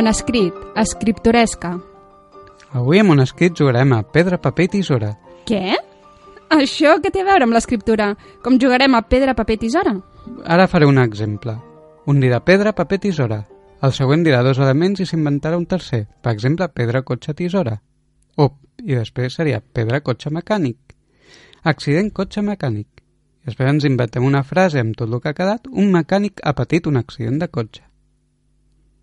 Mon escrit, escriptoresca. Avui amb un escrit jugarem a pedra, paper i tisora. Què? Això què té a veure amb l'escriptura? Com jugarem a pedra, paper, tisora? Ara faré un exemple. Un dirà pedra, paper, tisora. El següent dirà dos elements i s'inventarà un tercer. Per exemple, pedra, cotxe, tisora. O, i després seria pedra, cotxe, mecànic. Accident, cotxe, mecànic. I després ens inventem una frase amb tot el que ha quedat. Un mecànic ha patit un accident de cotxe.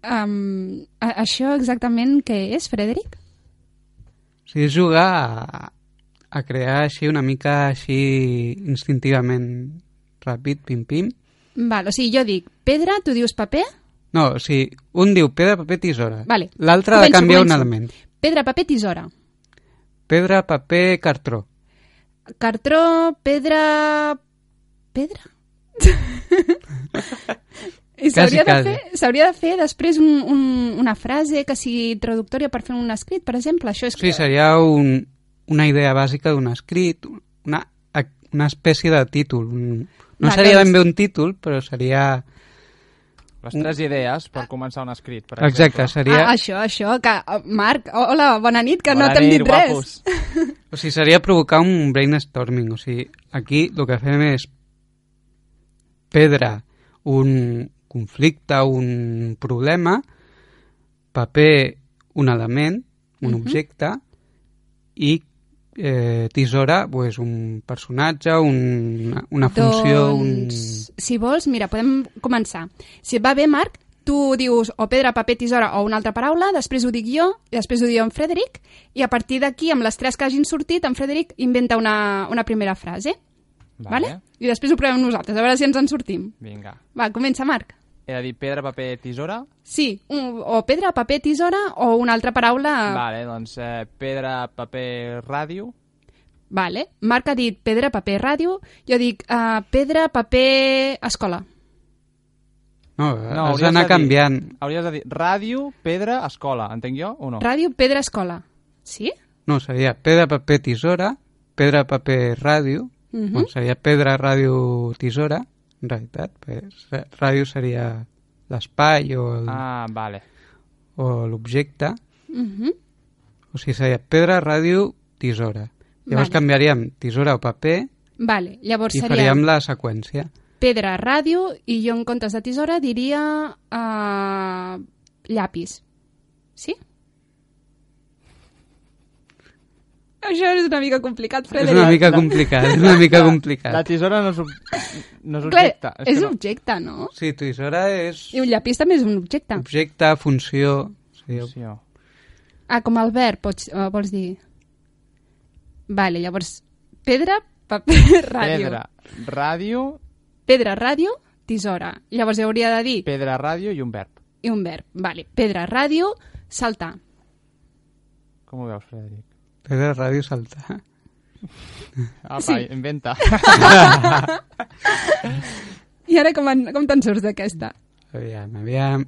Um, això exactament què és, Frederic? O sigui, és jugar a, a crear així una mica així instintivament ràpid, pim-pim. Val, o sigui, jo dic pedra, tu dius paper? No, o sigui, un diu pedra, paper, tisora. Vale. L'altre ha de Començo, canviar un començo. element. Pedra, paper, tisora. Pedra, paper, cartró. Cartró, pedra... Pedra? I s'hauria de, fer, s'hauria de fer després un, un, una frase que sigui traductòria per fer un escrit, per exemple. Això és Sí, seria un, una idea bàsica d'un escrit, una, una espècie de títol. Un, no Va, seria doncs- ben bé un títol, però seria... Les tres idees per començar un escrit, per Exacte, exemple. seria... Ah, això, això. Que, uh, Marc, hola, bona nit, que Bona no t'hem dit res. guapos. O sigui, seria provocar un brainstorming. O sigui, aquí el que fem és pedra, un conflicte, un problema, paper, un element, un Mhm. objecte, i eh, tisora, pues, un personatge, un, una funció... Doncs, si vols, mira, podem començar. Si et va bé, Marc, tu dius o pedra, paper, tisora o una altra paraula, després ho dic jo, i després ho diu en Frederic, i a partir d'aquí, amb les tres que hagin sortit, en Frederic inventa una, una primera frase. Vale. Vale. I després ho provem nosaltres, a veure si ens en sortim. Vinga. Va, comença, Marc. He de dir pedra, paper, tisora? Sí, un, o pedra, paper, tisora o una altra paraula... Vale, doncs eh, pedra, paper, ràdio. Vale. Marc ha dit pedra, paper, ràdio. Jo dic uh, pedra, paper, escola. No, No, has d'anar de dir- canviant. Hauries de dir ràdio, pedra, escola. Entenc jo o no? Ràdio, pedra, escola. Sí? No, seria pedra, paper, tisora, pedra, paper, ràdio, Mhm. bueno, seria pedra, ràdio, tisora, en realitat, pues, eh, ràdio seria l'espai o el- Ah, vale. o l'objecte, Mhm. o sigui, seria pedra, ràdio, tisora. Llavors Vale. canviaríem tisora o paper Vale, llavors i seria faríem la seqüència. pedra, ràdio, i jo en comptes de tisora diria uh, llapis. Sí? Això és una mica complicat, És Frederic. una mica complicat, és una mica complicat. La tisora no és, ob... no és Clar, objecte. és que no... objecte, no? Sí, tisora és I un llapis també és un objecte. objecte, funció... Sí, Funció. Ah, com el verb, pots, uh, vols dir? Vale, llavors, pedra, paper, ràdio. Pedra, ràdio, Pedra, ràdio, tisora. Llavors hauria de dir pedra, ràdio i un verb. i un verb. Vale, pedra, ràdio, saltar. Com ho veus, Frederic? Pedra, ràdio, saltar. Apa, Sí. inventa. I ara com, en, com te'n surts d'aquesta? Aviam, aviam...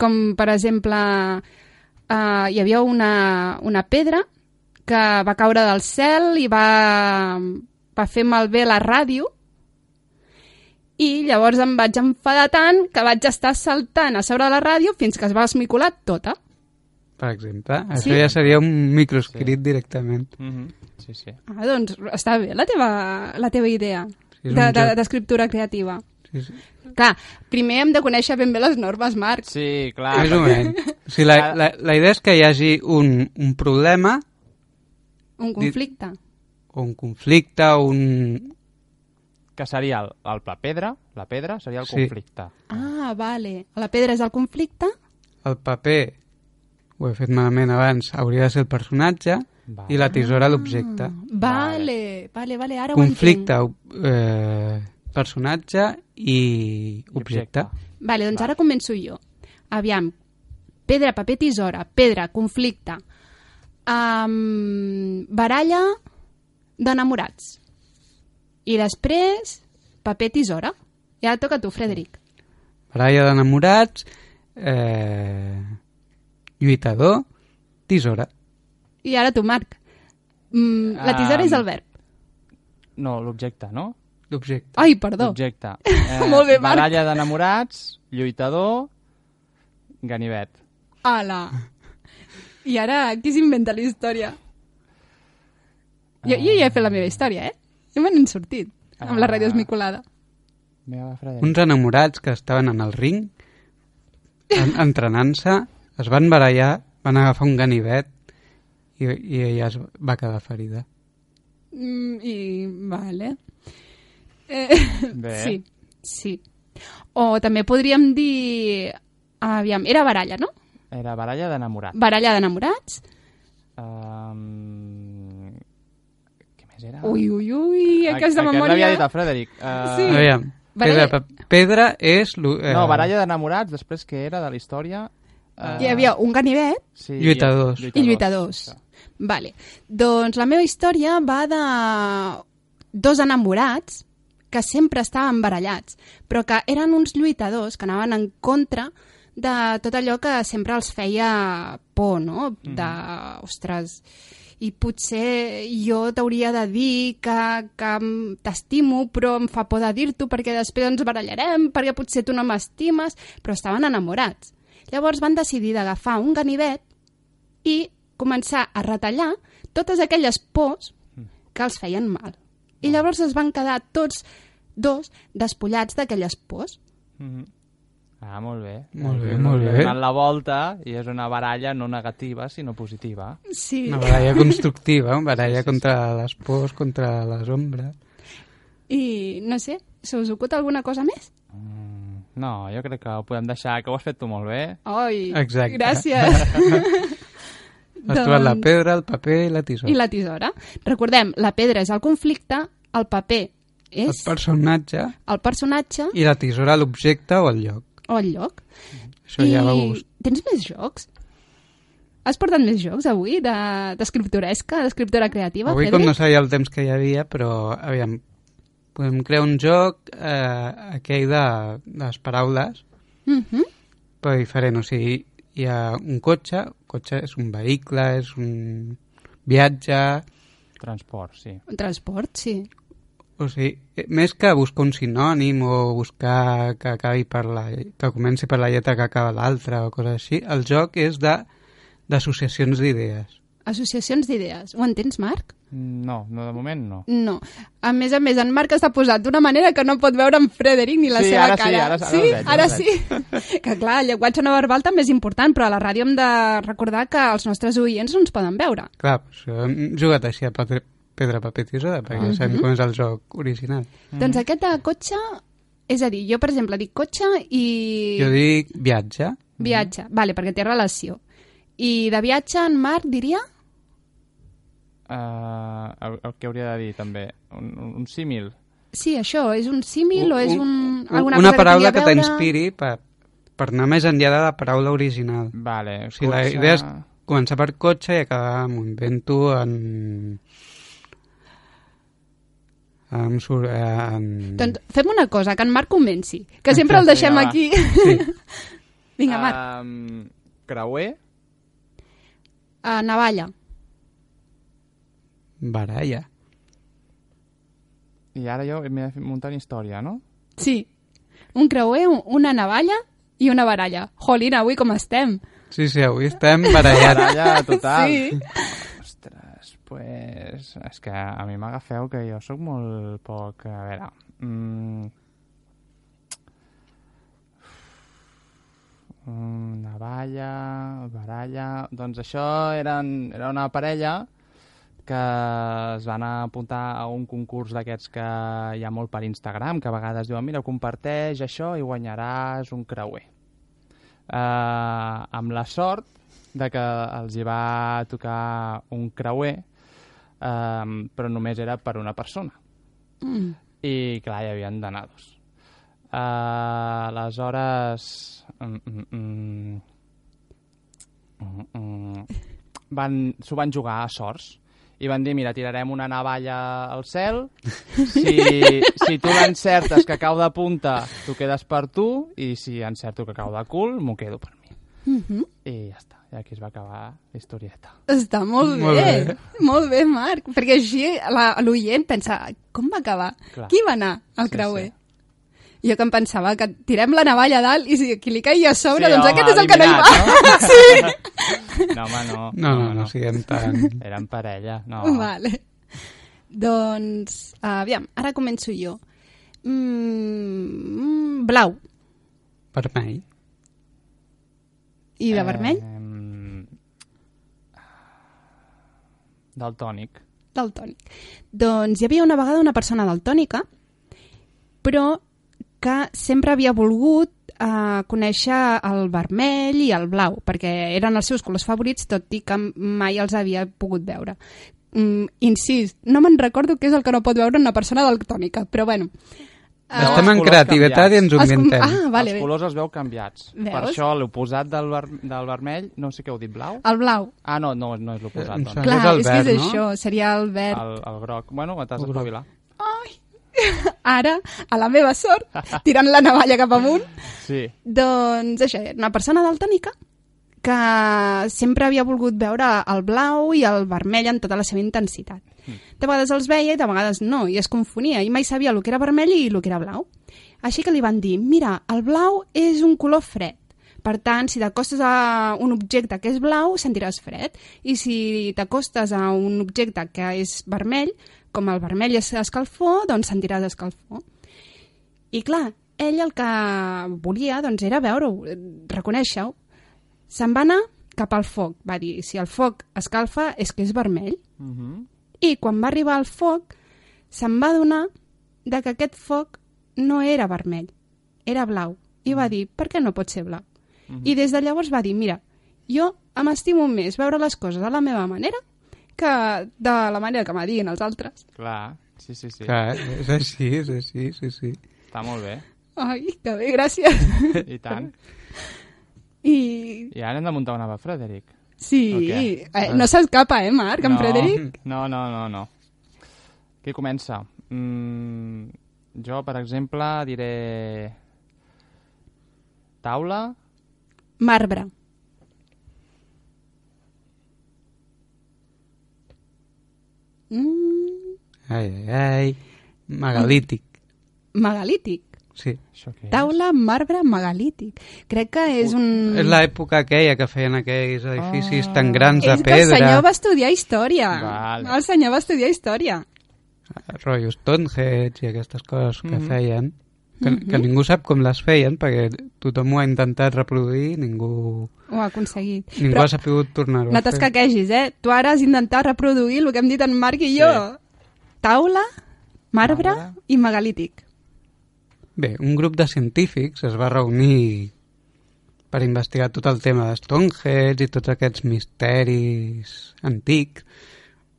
Com, per exemple, uh, hi havia una, una pedra que va caure del cel i va, va fer malbé la ràdio i llavors em vaig enfadar tant que vaig estar saltant a sobre la ràdio fins que es va esmicolar tota. Per exemple, això Sí? ja seria un microescrit directament. Mhm. Sí, sí. Ah, doncs està bé la teva, la teva idea Sí, un de- de- d'escriptura creativa. Sí, sí. Clar, primer hem de conèixer ben bé les normes, Marc. Sí, clar. Més o menys. O sigui, la, la, la idea és que hi hagi un, un problema Un conflicte. o un conflicte o un... Que seria el, el, la pedra, la pedra seria el Sí. conflicte. Ah, vale. La pedra és el conflicte? El paper, ho he fet malament abans, hauria de ser el personatge Vale. i la tisora l'objecte. Vale, vale, vale, ara Conflicte, ho entenc. eh, personatge i objecte. Vale, doncs ara començo jo. Aviam, pedra, paper, tisora, pedra, conflicte, um, baralla d'enamorats. I després, paper, tisora. I ara toca a tu, Frederic. Baralla d'enamorats, eh, lluitador, tisora. I ara tu, Marc. Mm, la tisora Um, és el verb. No, l'objecte, no? L'objecte. Ai, perdó. Objecte. Eh, Molt bé, Marc. Baralla d'enamorats, lluitador, ganivet. Ala. I ara, qui s'inventa la història? Jo, jo ja he fet la meva història, eh? Ja me n'he sortit, amb la ràdio Ah. esmicolada. Uns enamorats que estaven en el ring, en, entrenant-se, es van barallar, van agafar un ganivet i, i ella es va quedar ferida. Mm, I, vale. Eh, Bé. sí, sí. O també podríem dir... Aviam, era baralla, no? Era baralla d'enamorats. Baralla d'enamorats. Um... Què més era? Ui, ui, ui, Aqu- aquesta Aquest memòria... l'havia dit el Frederic. Uh, Sí. Aviam, Baralla- pedra, pedra és... Eh, No, baralla d'enamorats, després què era de la història? Uh, Hi havia un ganivet sí, Lluitadors. i lluitadors. Això. Vale. Doncs la meva història va de dos enamorats que sempre estaven barallats, però que eren uns lluitadors que anaven en contra de tot allò que sempre els feia por, no? De, ostres, i potser jo t'hauria de dir que, que t'estimo, però em fa por de dir-t'ho perquè després ens barallarem, perquè potser tu no m'estimes, però estaven enamorats. Llavors van decidir d'agafar un ganivet i començar a retallar totes aquelles pors que els feien mal. I llavors es van quedar tots dos despullats d'aquelles pors. Mhm. Ah, molt bé. Molt bé, molt bé. donat la volta i és una baralla no negativa, sinó positiva. Sí. Una baralla constructiva, una baralla contra les pors, contra les ombres. I no sé, se us ocut alguna cosa més? Mm, no, jo crec que ho podem deixar, que ho has fet tu molt bé. Oi, Exacte. gràcies. Has trobat la Doncs- pedra, el paper i la tisora. I la tisora. Recordem, la pedra és el conflicte, el paper El és personatge el personatge i la tisora l'objecte o el lloc. o el lloc. Això ja va I gust. tens més jocs? Has portat més jocs avui de- d'escriptoresca, d'escriptora creativa, Avui, com Frederic? no sabia el temps que hi havia, però, aviam, podem crear un joc, eh, aquell de, de les paraules, Mhm. però diferent. O sigui, hi ha un cotxe, el cotxe és un vehicle, és un viatge... Transport, sí. Un transport, sí. O sigui, eh, més que buscar un sinònim o buscar que acabi per la, que comenci per la lletra que acaba l'altra o coses així, el joc és de d'associacions d'idees. Associacions d'idees. Ho entens, Marc? No, no, de moment no. No. A més a més, en Marc està posat d'una manera que no pot veure en Frederic ni la Sí, seva ara sí, cara. ara- ara sí? el veig, ara sí. que clar, el llenguatge no verbal també és important, però a la ràdio hem de recordar que els nostres oients no ens poden veure. Clar, pues, hem jugat així a pedra, pedra paper, tisora, perquè ja sabem com és el joc original. Doncs aquest de cotxe, és a dir, jo, per exemple, dic cotxe i Jo dic viatge, viatge. Vale, perquè té relació. I de viatge, en Marc diria... Uh, el, el que hauria de dir també, un, un, un símil. Sí, això, és un símil o és un... alguna una cosa paraula que, que t'inspiri per, per anar més enllà de la paraula original. Vale, O sigui, la idea és començar per cotxe i acabar, m'ho invento, en... Em surt, eh, en... Doncs fem una cosa, que en Marc comenci, que sempre el deixem va. aquí. Sí. Vinga, Marc. Um, creuer, Uh, navalla. Baralla. i ara jo m'he de muntar una història, no? Sí. Un creuer, un- una navalla i una baralla. Jolín, avui com estem? Sí, sí, avui estem barallats. Baralla total. Sí. Ostres, pues... És que a mi m'agafeu que jo sóc molt poc... A veure... Mm, mm, navalla, baralla... Doncs això eren, era una parella que es van apuntar a un concurs d'aquests que hi ha molt per Instagram, que a vegades diuen, mira, comparteix això i guanyaràs un creuer. Uh, amb la sort de que els hi va tocar un creuer, um, però només era per una persona. Mm. I, clar, hi havien d'anar dos. Uh, aleshores... Mm, mm, mm, mm, mm, van, s'ho van jugar a sorts i van dir, mira, tirarem una navalla al cel, si, si tu l'encertes que cau de punta, tu quedes per tu, i si encerto que cau de cul, m'ho quedo per mi. Mhm. i ja està. I aquí es va acabar la historieta. Està molt, Molt bé. bé. Molt bé, Marc. Perquè així la- l'oient pensa, com va acabar? Clar. Qui va anar al Sí, creuer? Jo que em pensava que tirem la navalla a dalt i si qui li caigui a sobre, Sí, doncs home, aquest és el que no hi va. eliminat, sí. No, home, no. No, no, no siguem tan... Eren parella, no. Vale. Doncs, aviam, ara començo jo. Mm, blau. Vermell. I de vermell? Eh, daltònic. Daltònic. Doncs hi havia una vegada una persona daltònica, però que sempre havia volgut eh, conèixer el vermell i el blau, perquè eren els seus colors favorits, tot i que mai els havia pogut veure. Mm, insist, no me'n recordo què és el que no pot veure una persona daltònica, però bueno. Veu Estem en creativitat i ens ho com- inventem. Ah, vale, els colors els veu canviats. Veus? Per això l'oposat del, ver del vermell, no sé què heu dit, blau? El blau. Ah, no, no, no és l'oposat. Em doncs. Clar, és el és, que és verd, no? això, seria el verd. El, el groc. Bueno, t'has d'espavilar. Ara, a la meva sort, tirant la navalla cap amunt, Sí. Doncs això, una persona daltònica que sempre havia volgut veure el blau i el vermell en tota la seva intensitat. De vegades els veia i de vegades no, i es confonia, i mai sabia el que era vermell i el que era blau. Així que li van dir, mira, el blau és un color fred, per tant, si t'acostes a un objecte que és blau, sentiràs fred, i si t'acostes a un objecte que és vermell, com el vermell és escalfor, doncs sentiràs escalfor. I clar, ell el que volia doncs, era veure-ho, eh, reconèixer-ho. Se'n va anar cap al foc. Va dir, si el foc escalfa és que és vermell. Uh -huh. I quan va arribar al foc, se'n va adonar de que aquest foc no era vermell, era blau. I va dir, per què no pot ser blau? I des de llavors va dir, mira, jo m'estimo més veure les coses a la meva manera que de la manera que m'adiguin els altres. Clar, sí, sí, sí. Clar, és així, és així, sí, sí. Està molt bé. Ai, que bé, gràcies. I tant. I I ara hem de muntar una amb Frederic. sí, O què? eh, no s'escapa, eh, Marc, en no, Frederic? No, no, no, no. Qui comença? Mm, jo, per exemple, diré... Taula, Marbre. Mm, Ai, ai, ai. Megalític. megalític. Sí. això què és? Taula, marbre, megalític. Crec que és un... És l'època aquella que feien aquells edificis Ah. tan grans de És que el pedra. senyor va estudiar història. Vale. El senyor va estudiar història. rotllo Stonehenge i aquestes coses que Mhm. feien, que, que ningú sap com les feien, perquè tothom ho ha intentat reproduir, ningú, Ho ha aconseguit. ningú Però ha sabut tornar-ho no a fer. t'escaquegis, eh? Tu ara has intentat reproduir el que hem dit en Marc i jo. Taula, marbre Marbre. i megalític. Bé, un grup de científics es va reunir per investigar tot el tema de Stonehenge i tots aquests misteris antics.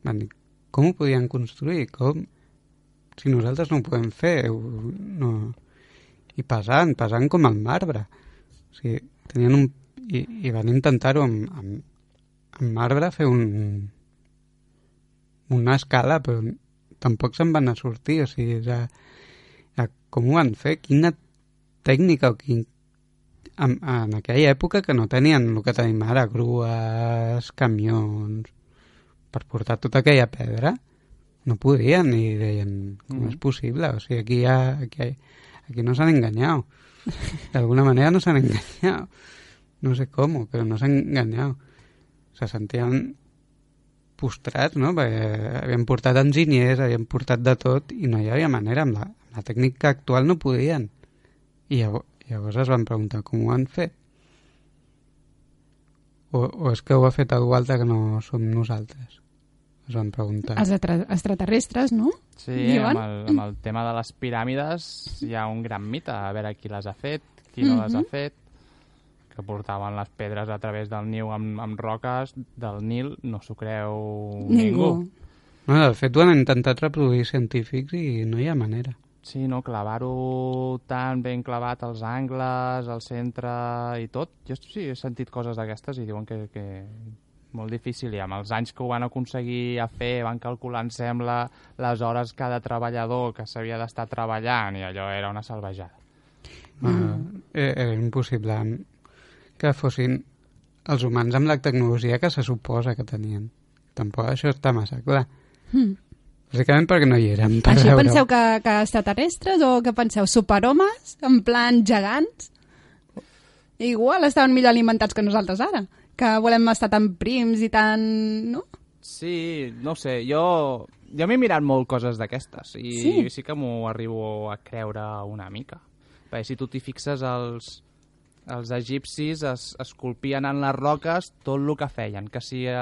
Van dir, com ho podien construir? Com? Si nosaltres no ho podem fer. No. I pesant, pesant com el marbre. O sigui, tenien un... I, i van intentar-ho amb, amb, amb marbre fer un, una escala, però tampoc se'n van a sortir. O sigui, ja, ja, com ho van fer? Quina tècnica o quin... En, en aquella època que no tenien el que tenim ara, grues, camions, per portar tota aquella pedra, no podien i deien, com Mhm. és possible? O sigui, aquí, hi ha, aquí, aquí no s'han enganyat. D'alguna manera no s'han enganyat. No sé com, però no s'han enganyat. Se sentien postrats, no? Perquè havien portat enginyers, havien portat de tot i no hi havia manera. Amb la, amb la tècnica actual no podien. I llavors, llavors es van preguntar com ho han fet. O, o és que ho ha fet algú altre que no som nosaltres? Es van preguntar. Els extra- extraterrestres, no? Sí, Diuen? amb el, amb el tema de les piràmides hi ha un gran mite, a veure qui les ha fet, qui no les ha Mhm. fet, que portaven les pedres a través del niu amb, amb roques del Nil, no s'ho creu ningú. Ningú. No, de fet, ho han intentat reproduir científics i no hi ha manera. Sí, no, clavar-ho tan ben clavat als angles, al centre i tot. Jo sí, he sentit coses d'aquestes i diuen que, que molt difícil i amb els anys que ho van aconseguir a fer van calcular, em sembla, les hores cada treballador que s'havia d'estar treballant i allò era una salvejada. Mm. Eh, era impossible que fossin els humans amb la tecnologia que se suposa que tenien. Tampoc això està massa clar. Mm. Bàsicament perquè no hi érem per Així veure penseu que, que extraterrestres o que penseu superhomes, en plan gegants? Igual estaven millor alimentats que nosaltres ara, que volem estar tan prims i tan... no? Sí, no sé, jo, jo m'he mirat molt coses d'aquestes i Sí? sí, sí que m'ho arribo a creure una mica. Perquè si tu t'hi fixes, els, els egipcis es, esculpien en les roques tot el que feien, que si eh,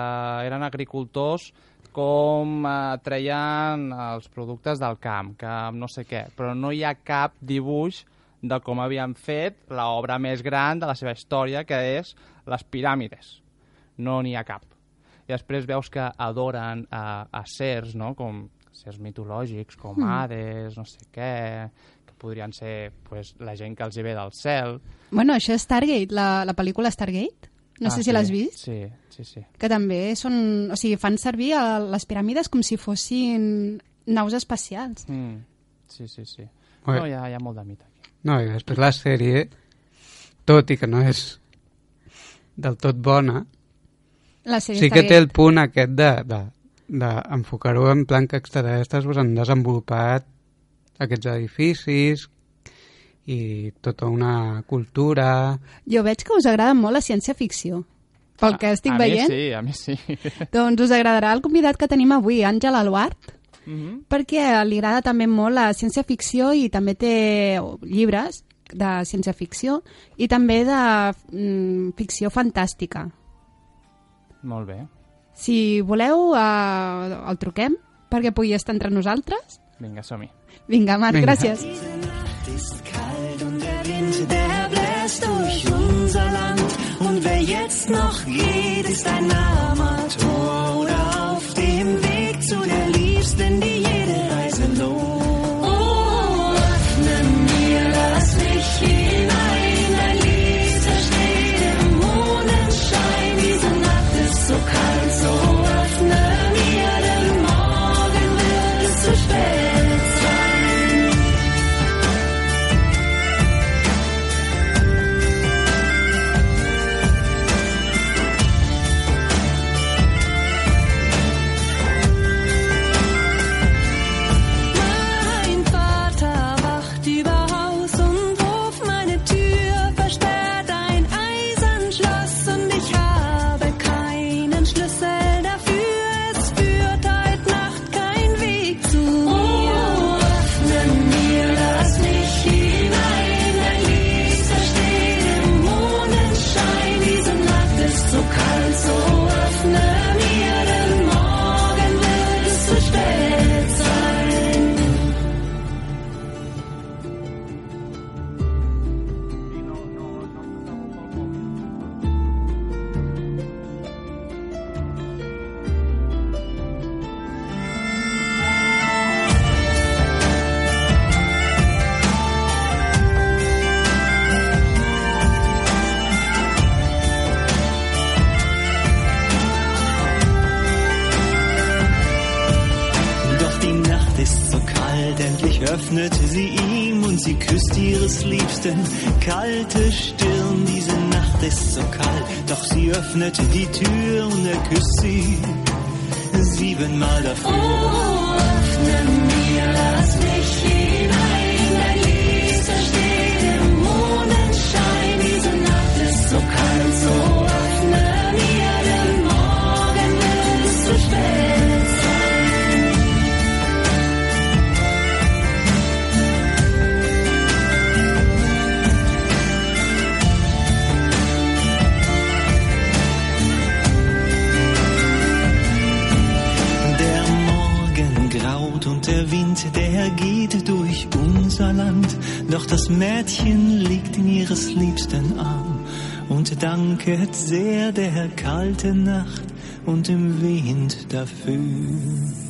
eren agricultors, com eh, treien els productes del camp, que no sé què, però no hi ha cap dibuix de com havien fet l'obra més gran de la seva història, que és les piràmides. No n'hi ha cap. I després veus que adoren a, a sers, no? com sers mitològics, com Mm. Hades, no sé què, que podrien ser pues, la gent que els hi ve del cel. Bueno, això és Stargate, la, la pel·lícula Stargate. No Ah, sé sí, si l'has vist. Sí, sí, sí. Que també són... O sigui, fan servir a les piràmides com si fossin naus espacials. Mm. Sí, sí, sí. No, hi ha, hi ha molt de mite. No, i després la sèrie, tot i que no és del tot bona, La sèrie sí que té el punt aquest de, de, d'enfocar-ho en plan que extraterrestres pues, han desenvolupat aquests edificis i tota una cultura... Jo veig que us agrada molt la ciència-ficció. Pel que estic a veient, mi sí, a mi sí. doncs us agradarà el convidat que tenim avui, Àngel Aluart, mm -hmm. perquè li agrada també molt la ciència-ficció i també té llibres de ciència-ficció i també de mm, ficció fantàstica. Molt bé. Si voleu, eh, el truquem perquè pugui estar entre nosaltres. Vinga, som-hi. Vinga, Marc, Vinga. gràcies. und wer jetzt noch geht, ist ein armer endlich öffnet sie ihm und sie küsst ihres Liebsten kalte Stirn. Diese Nacht ist so kalt, doch sie öffnet die Tür und er küsst sie siebenmal dafür. Oh, öffne mir Liebsten Arm und danket sehr der kalten Nacht und dem Wind dafür.